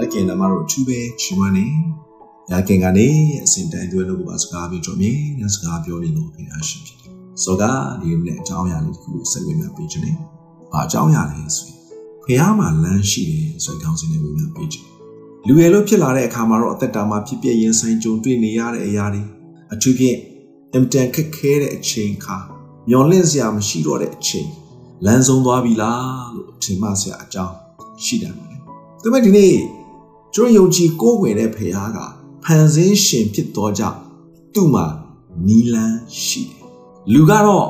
အကင်နမတို့ချူပဲချီမနေရခင်ကနေအစဉ်တိုင်းတွဲလို့ပါစကားပြောကြမြင်ညစကားပြောနေလို့ခင်ဗျာရှိဖြစ်တယ်ဆိုတော့ဒီနေ့အကြောင်းအရာလေးတစ်ခုကိုစိတ်ဝင်စားပေးခြင်းနဲ့ဘာအကြောင်းအရာလဲဆိုရင်ဖះမှာလမ်းရှိတယ်ဆိုတဲ့ကောင်းစဉ်လေးဝင်ပြပေးခြင်းလူရယ်လို့ဖြစ်လာတဲ့အခါမှာတော့အသက်တာမှာဖြစ်ပျက်ရင်ဆိုင်ကြုံတွေ့နေရတဲ့အရာတွေအထူးဖြင့်အင်တန်ခက်ခဲတဲ့အချိန်ခါမျောလင့်စရာမရှိတော့တဲ့အချိန်လမ်းဆုံးသွားပြီလားလို့ထင်မှစရာအကြောင်းရှိတယ်။ဒါပေမဲ့ဒီနေ့ ကျွန်တော်ယုံကြည်ကိုးကွယ်တဲ့ဖခင်ကဖန်ဆင်းရှင်ဖြစ်သောကြောင့်သူ့မှာနီလန်းရှိတယ်။လူကတော့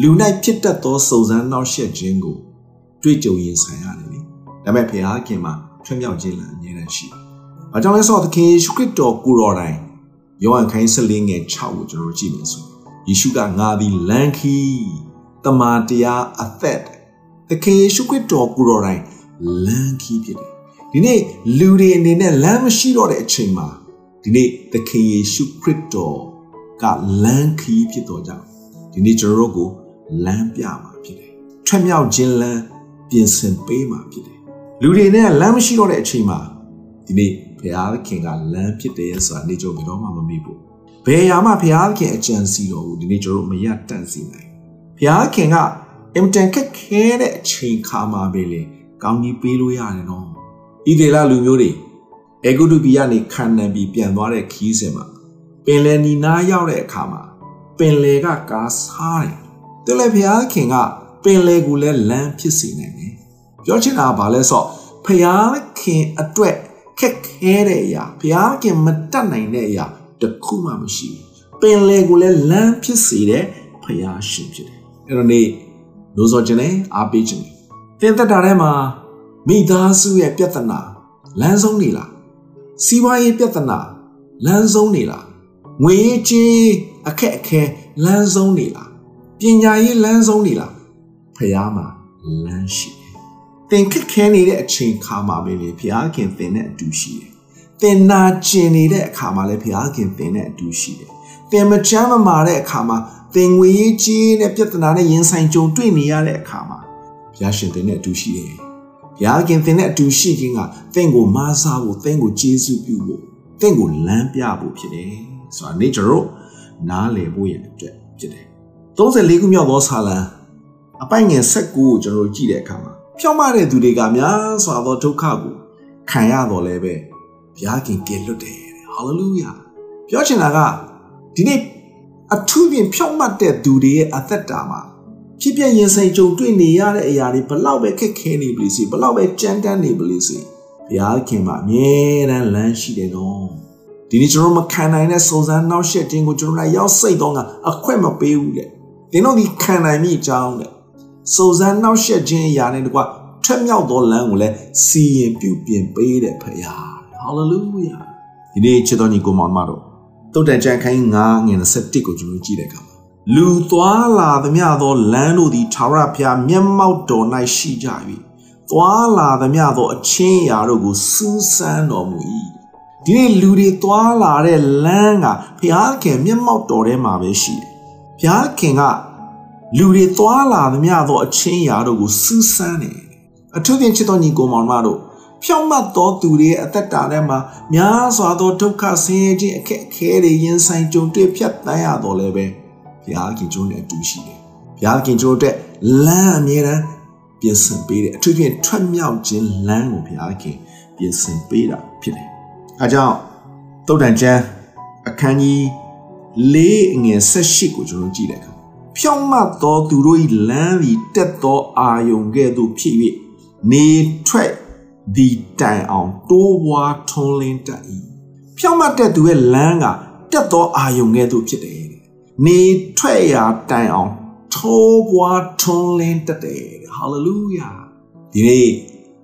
လူ၌ဖြစ်တတ်သောစုံစမ်းနှောက်ယှက်ခြင်းကိုတွေ့ကြုံရင်ဆိုင်ရတယ်လေ။ဒါပေမဲ့ဖခင်မှာထွံ့မြောက်ခြင်းလည်းအမြဲတမ်းရှိတယ်။အကြောင်းလဲဆိုတော့သခင်ယေရှုခရစ်တော်ကိုတော်တိုင်ယောဟန်ခိုင်း14ငယ်6ကိုကျွန်တော်ကြည့်မယ်ဆိုယေရှုကငါသည်လမ်းခီးတမန်တရားအသက်သခင်ယေရှုခရစ်တော်ကိုတော်တိုင်လမ်းခီးဖြစ်တယ် ဒီနေ့လူတွေအနေနဲ့လမ်းမရှိတော့တဲ့အချိန်မှာဒီနေ့သခင်ယေရှုခရစ်တော်ကလမ်းခီးဖြစ်တော်ကြောင့်ဒီနေ့ကျွန်တော်တို့ကိုလမ်းပြမှာဖြစ်တယ်ထွက်မြောက်ခြင်းလမ်းပြင်ဆင်ပေးမှာဖြစ်တယ်လူတွေနဲ့လမ်းမရှိတော့တဲ့အချိန်မှာဒီနေ့ဘုရားခင်ကလမ်းဖြစ်တယ်ဆိုတာနေကြဘယ်တော့မှမမေ့ဘူးဘယ်ရာမှဘုရားခင်အကြံစီတော်ကိုဒီနေ့ကျွန်တော်မရတန့်စီနိုင်ဘုရားခင်ကအင်တန်ခက်ခဲတဲ့အချိန်ခါမှာပဲလေကောင်းကြီးပေးလို့ရတယ်နော် ဣဒေလလူမျိုးတွေအေဂုတုပြည်ကနေခန္နန်ပြည်ပြန်သွားတဲ့ခီးစဉ်မှာပင်လယ်နီနားရောက်တဲ့အခါမှာပင်လယ်ကကားစားတယ်သူလည်းဘုရားခင်ကပင်လယ်ကိုလည်းလမ်းဖြစ်စေနိုင်တယ်ပြောချင်တာကဘာလဲဆိုတော့ဘုရားခင်အတွက်ခက်ခဲတဲ့အရာဘုရားခင်မတတ်နိုင်တဲ့အရာတခုမှမရှိဘူးပင်လယ်ကိုလည်းလမ်းဖြစ်စေတဲ့ဘုရားရှင်ဖြစ်တယ်အဲ့တော့နေလို့ဆိုခြင်းနဲ့အားပေးခြင်းတင်သက်တာထဲမှာ မိသားစုရဲ့ပြဿနာလမ်းဆုံးနေလားစီးပွားရေးပြဿနာလမ်းဆုံးနေလားငွေရေးကြေးအခက်အခဲလမ်းဆုံးနေလားပညာရေးလမ်းဆုံးနေလားဖះမှာလမ်းရှိတယ်သင်ခက်ခဲနေတဲ့အချိန်ခါမှာပဲလေဖះခင်သင်နဲ့အတူရှိတယ်သင်နာကျင်နေတဲ့အခါမှာလည်းဖះခင်သင်နဲ့အတူရှိတယ်သင်မချမ်းမမာတဲ့အခါမှာသင်ငွေရေးကြေးနဲ့ပြဿနာနဲ့ရင်ဆိုင်ကြုံတွေ့နေရတဲ့အခါမှာဘုရားရှင်သင်နဲ့အတူရှိတယ် ဘုရားခင်သင်နဲ့အတူရှိခြင်းကသင်ကိုမားစားဖို့သင်ကိုကျေးဇူးပြုဖို့သင်ကိုလမ်းပြဖို့ဖြစ်တယ်ဆိုတာနေကျွန်တော်နားလည်ဖို့ရအတွက်ဖြစ်တယ်34ခုမြောက်သောဆာလံအပိုင်ငယ်16ကိုကျွန်တော်ကြည့်တဲ့အခါမှာဖြောင်းမတဲ့သူတွေကများစွာသောဒုက္ခကိုခံရတော်လဲပဲဘုရားခင်ကယ်လွတ်တယ်ဟာလေလုယာပြောချင်တာကဒီနေ့အထူးဖြင့်ဖြောင့်မတ်တဲ့သူတွေရဲ့အသက်တာမှာ ဖြစ်ပြရင်ဆိုင်ကြုံတွေ့နေရတဲ့အရာတွေဘလောက်ပဲခက်ခဲနေပြီစီဘလောက်ပဲကြမ်းတမ်းနေပြီစီဘုရားခင်မှာအမြဲတမ်းလမ်းရှိတယ်နော်ဒီနေ့ကျွန်တော်မခံနိုင်တဲ့စုံစမ်းနောက်ရှက်ခြင်းကိုကျွန်တော်တို့ရောက်စိတ်တော့ကအခွင့်မပေးဘူးတဲ့သင်တို့ဒီခံနိုင်မိအကြောင်းတဲ့စုံစမ်းနောက်ရှက်ခြင်းအရာနဲ့တကွထွက်မြောက်သောလမ်းကိုလည်းစီရင်ပြုပြင်ပေးတဲ့ဖခင်ဟာလေလုယာဒီနေ့ချစ်တော်ညီကိုမောင်မတော်တုတ်တန်ကြံခိုင်း9ငွေ21ကိုကျွန်တော်ကြည့်တဲ့အခါ လူသွားလာသမျှသောလမ်းတို့သည်ထာဝရဘုရားမျက်မှောက်တော်၌ရှိကြ၍သွားလာသမျှသောအချင်းအရာတို့ကိုစူးစမ်းတော်မူ၏ဒီနေ့လူတွေသွားလာတဲ့လမ်းကဘုရားခင်မျက်မှောက်တော်ထဲမှာပဲရှိတယ်ဘုရားခင်ကလူတွေသွားလာသမျှသောအချင်းအရာတို့ကိုစူးစမ်းတယ်အထူးဖြင့်ချစ်တော်ညီကိုမောင်မတို့ဖြောင့်မတ်သောသူတွေရဲ့အသက်တာထဲမှာများစွာသောဒုက္ခဆင်းရဲခြင်းအခက်အခဲတွေရင်ဆိုင်ကြုံတွေ့ဖြတ်တန်းရတော့လည်းပဲ ဘုရားခင်ကျိုးနဲ့အတူရှိတယ်။ဘုရားခင်ကျိုးတဲ့လမ်းအမြဲတမ်းပြင်ဆင်ပေးတယ်အထူးဖြင့်ထွက်မြောက်ခြင်းလမ်းကိုဘုရားခင်ပြင်ဆင်ပေးတာဖြစ်တယ်။အဲကြောင့်တုတ်တန်ကျမ်းအခန်းကြီး၄ငွေ၁၈ကိုကျွန်တော်ကြည့်တဲ့အခါဖြောင့်မတ်သောသူတို့၏လမ်းသည်တက်သောအာယုံကဲ့သို့ဖြစ်၍နေထွက်ဒီတိုင်အောင်တိုးဝါထုံးလင်းတတ်၏ဖြောင့်မတ်တဲ့သူရဲ့လမ်းကတက်သောအာယုံကဲ့သို့ဖြစ်တယ် နေထွက်ရာတိုင်အောင်ထိုးပွားထွန်းလင်းတတ်တယ်ဟာလေလုယာဒီနေ့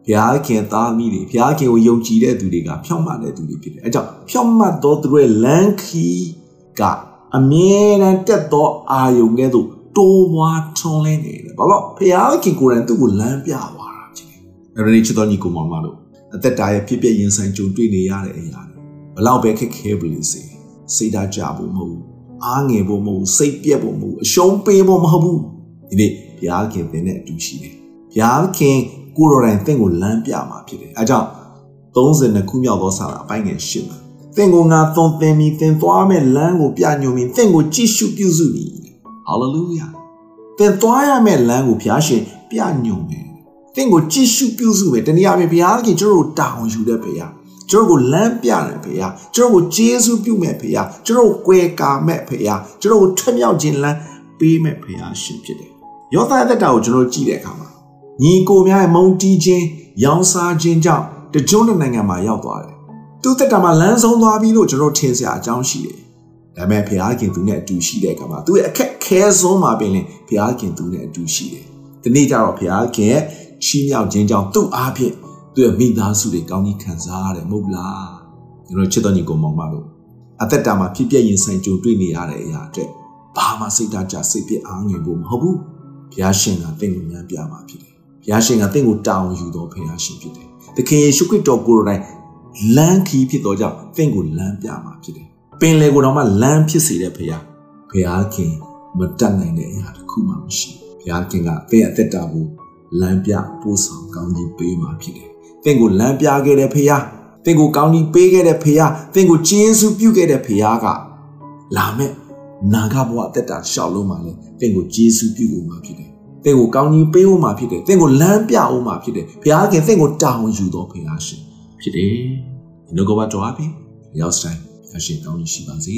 ဘုရားခင်သားမိတွေဘုရားခင်ကိုယုံကြည်တဲ့သူတွေကဖြောင့်မတ်တဲ့သူတွေဖြစ်တယ်အဲကြောင့်ဖြောင့်မတ်သောသူတွေလမ်းခီးကအမြဲတမ်းတက်သောအာယုံကဲ့သို့တိုးပွားထွန်းလင်းနေတယ်ဘာလို့ဘုရားခင်ကိုယ်တိုင်သူ့ကိုလမ်းပြသွားတာဖြစ်တယ်အဲ့ဒီချစ်တော်ညီကိုမောင်မတို့အသက်တာရဲ့ဖြစ်ပျက်ရင်ဆိုင်ကြုံတွေ့နေရတဲ့အရာတွေဘလောက်ပဲခက်ခဲပါလိမ့်စေစိတ်ဓာတ်ကြဖို့မဟုတ်ဘူး အားငယ်ဖို့မဟုတ်ဘူးစိတ်ပြက်ဖို့မဟုတ်ဘူးအရှုံးပေးဖို့မဟုတ်ဘူးဒီနေ့ဘုရားခင်သင်နဲ့အတူရှိတယ်ဘုရားခင်ကိုတော်တိုင်သင်ကိုလမ်းပြမှာဖြစ်တယ်အဲကြောင့်32ခုမြောက်သောစာအပိုင်းငယ်8မှာသင်ကိုငါသွန်သင်ပြီးသင်သွားမဲ့လမ်းကိုပြညွှန်ပြီးသင်ကိုကြည့်ရှုပြုစုပြီးဟာလေလုယာသင်သွားရမယ့်လမ်းကိုဘုရားရှင်ပြညွှန်မယ်သင်ကိုကြည့်ရှုပြုစုမယ်တနည်းအားဖြင့်ဘုရားခင်ကျွန်တော်တို့တောင်းယူတဲ့ဘုရား ကျွန်တော်ကိုလမ်းပြတယ်ဖေယာကျွန်တော်ကိုကျေးဇူးပြုမဲ့ဖေယာကျွန်တော်ကိုကွယ်ကာမဲ့ဖေယာကျွန်တော်ကိုထွတ်မြောက်ခြင်းလမ်းပေးမဲ့ဖေယာရှင်ဖြစ်တယ်ယောသသက်တာကိုကျွန်တော်ကြည့်တဲ့အခါမှာညီကိုများရဲ့မုံတီးခြင်းရောင်းစားခြင်းကြောင့်တကြွတဲ့နိုင်ငံမှာရောက်သွားတယ်သူသက်တာမှာလမ်းဆုံးသွားပြီလို့ကျွန်တော်ထင်စရာအကြောင်းရှိတယ်ဒါပေမဲ့ဖခင်သူနဲ့အတူရှိတဲ့အခါမှာသူရဲ့အခက်ခဲဆုံးမှာပင်လင်ဖခင်သူနဲ့အတူရှိတယ်ဒီနေ့ကျတော့ဖခင်ရဲ့ချီးမြှောက်ခြင်းကြောင့်သူ့အားဖြင့် သူ့ရဲ့မိသားစုတွေကောင်းကြီးခံစားရတယ်မဟုတ်လားကျွန်တော်ချစ်တော်ညီကိုမောင်မတို့အသက်တာမှာဖြစ်ပျက်ရင်ဆိုင်ကြုံတွေ့နေရတဲ့အရာအတွက်ဘာမှစိတ်ဓာတ်ကြစိတ်ပြအားငယ်ဖို့မဟုတ်ဘူးဘုရားရှင်ကတင့်ကိုဉာဏ်ပြမှာဖြစ်တယ်ဘုရားရှင်ကတင့်ကိုတောင်းယူတော်ဘုရားရှင်ဖြစ်တယ်သခင်ယေရှုခရစ်တော်ကိုယ်တိုင်လမ်းခီးဖြစ်တော်ကြောင့်တင့်ကိုလမ်းပြမှာဖြစ်တယ်ပင်လေကိုတော့မှလမ်းဖြစ်စေတဲ့ဘုရားဘုရားခင်မတတ်နိုင်တဲ့အရာတစ်ခုမှမရှိဘုရားခင်ကတင့်အသက်တာကိုလမ်းပြပို့ဆောင်ကောင်းကြီးပေးမှာဖြစ်တယ် တင့်ကိုလမ်းပြခဲ့တဲ့ဖေယားတင့်ကိုကောင်းကြီးပေးခဲ့တဲ့ဖေယားတင့်ကိုကျေးဇူးပြုခဲ့တဲ့ဖေယားကလာမဲ့နာဂဘဝတက်တာရှောက်လုံးမှာလဲတင့်ကိုကျေးဇူးပြုဖို့မှာဖြစ်တယ်တင့်ကိုကောင်းကြီးပေးဖို့မှာဖြစ်တယ်တင့်ကိုလမ်းပြဖို့မှာဖြစ်တယ်ဘုရားခင်တင့်ကိုတောင်းယူတော်ဖေယားရှင်ဖြစ်တယ်ဒီလိုကဘာတော်အပြင်ရောက်စတိုင်းအရှင်ကောင်းကြီးရှိပါစေ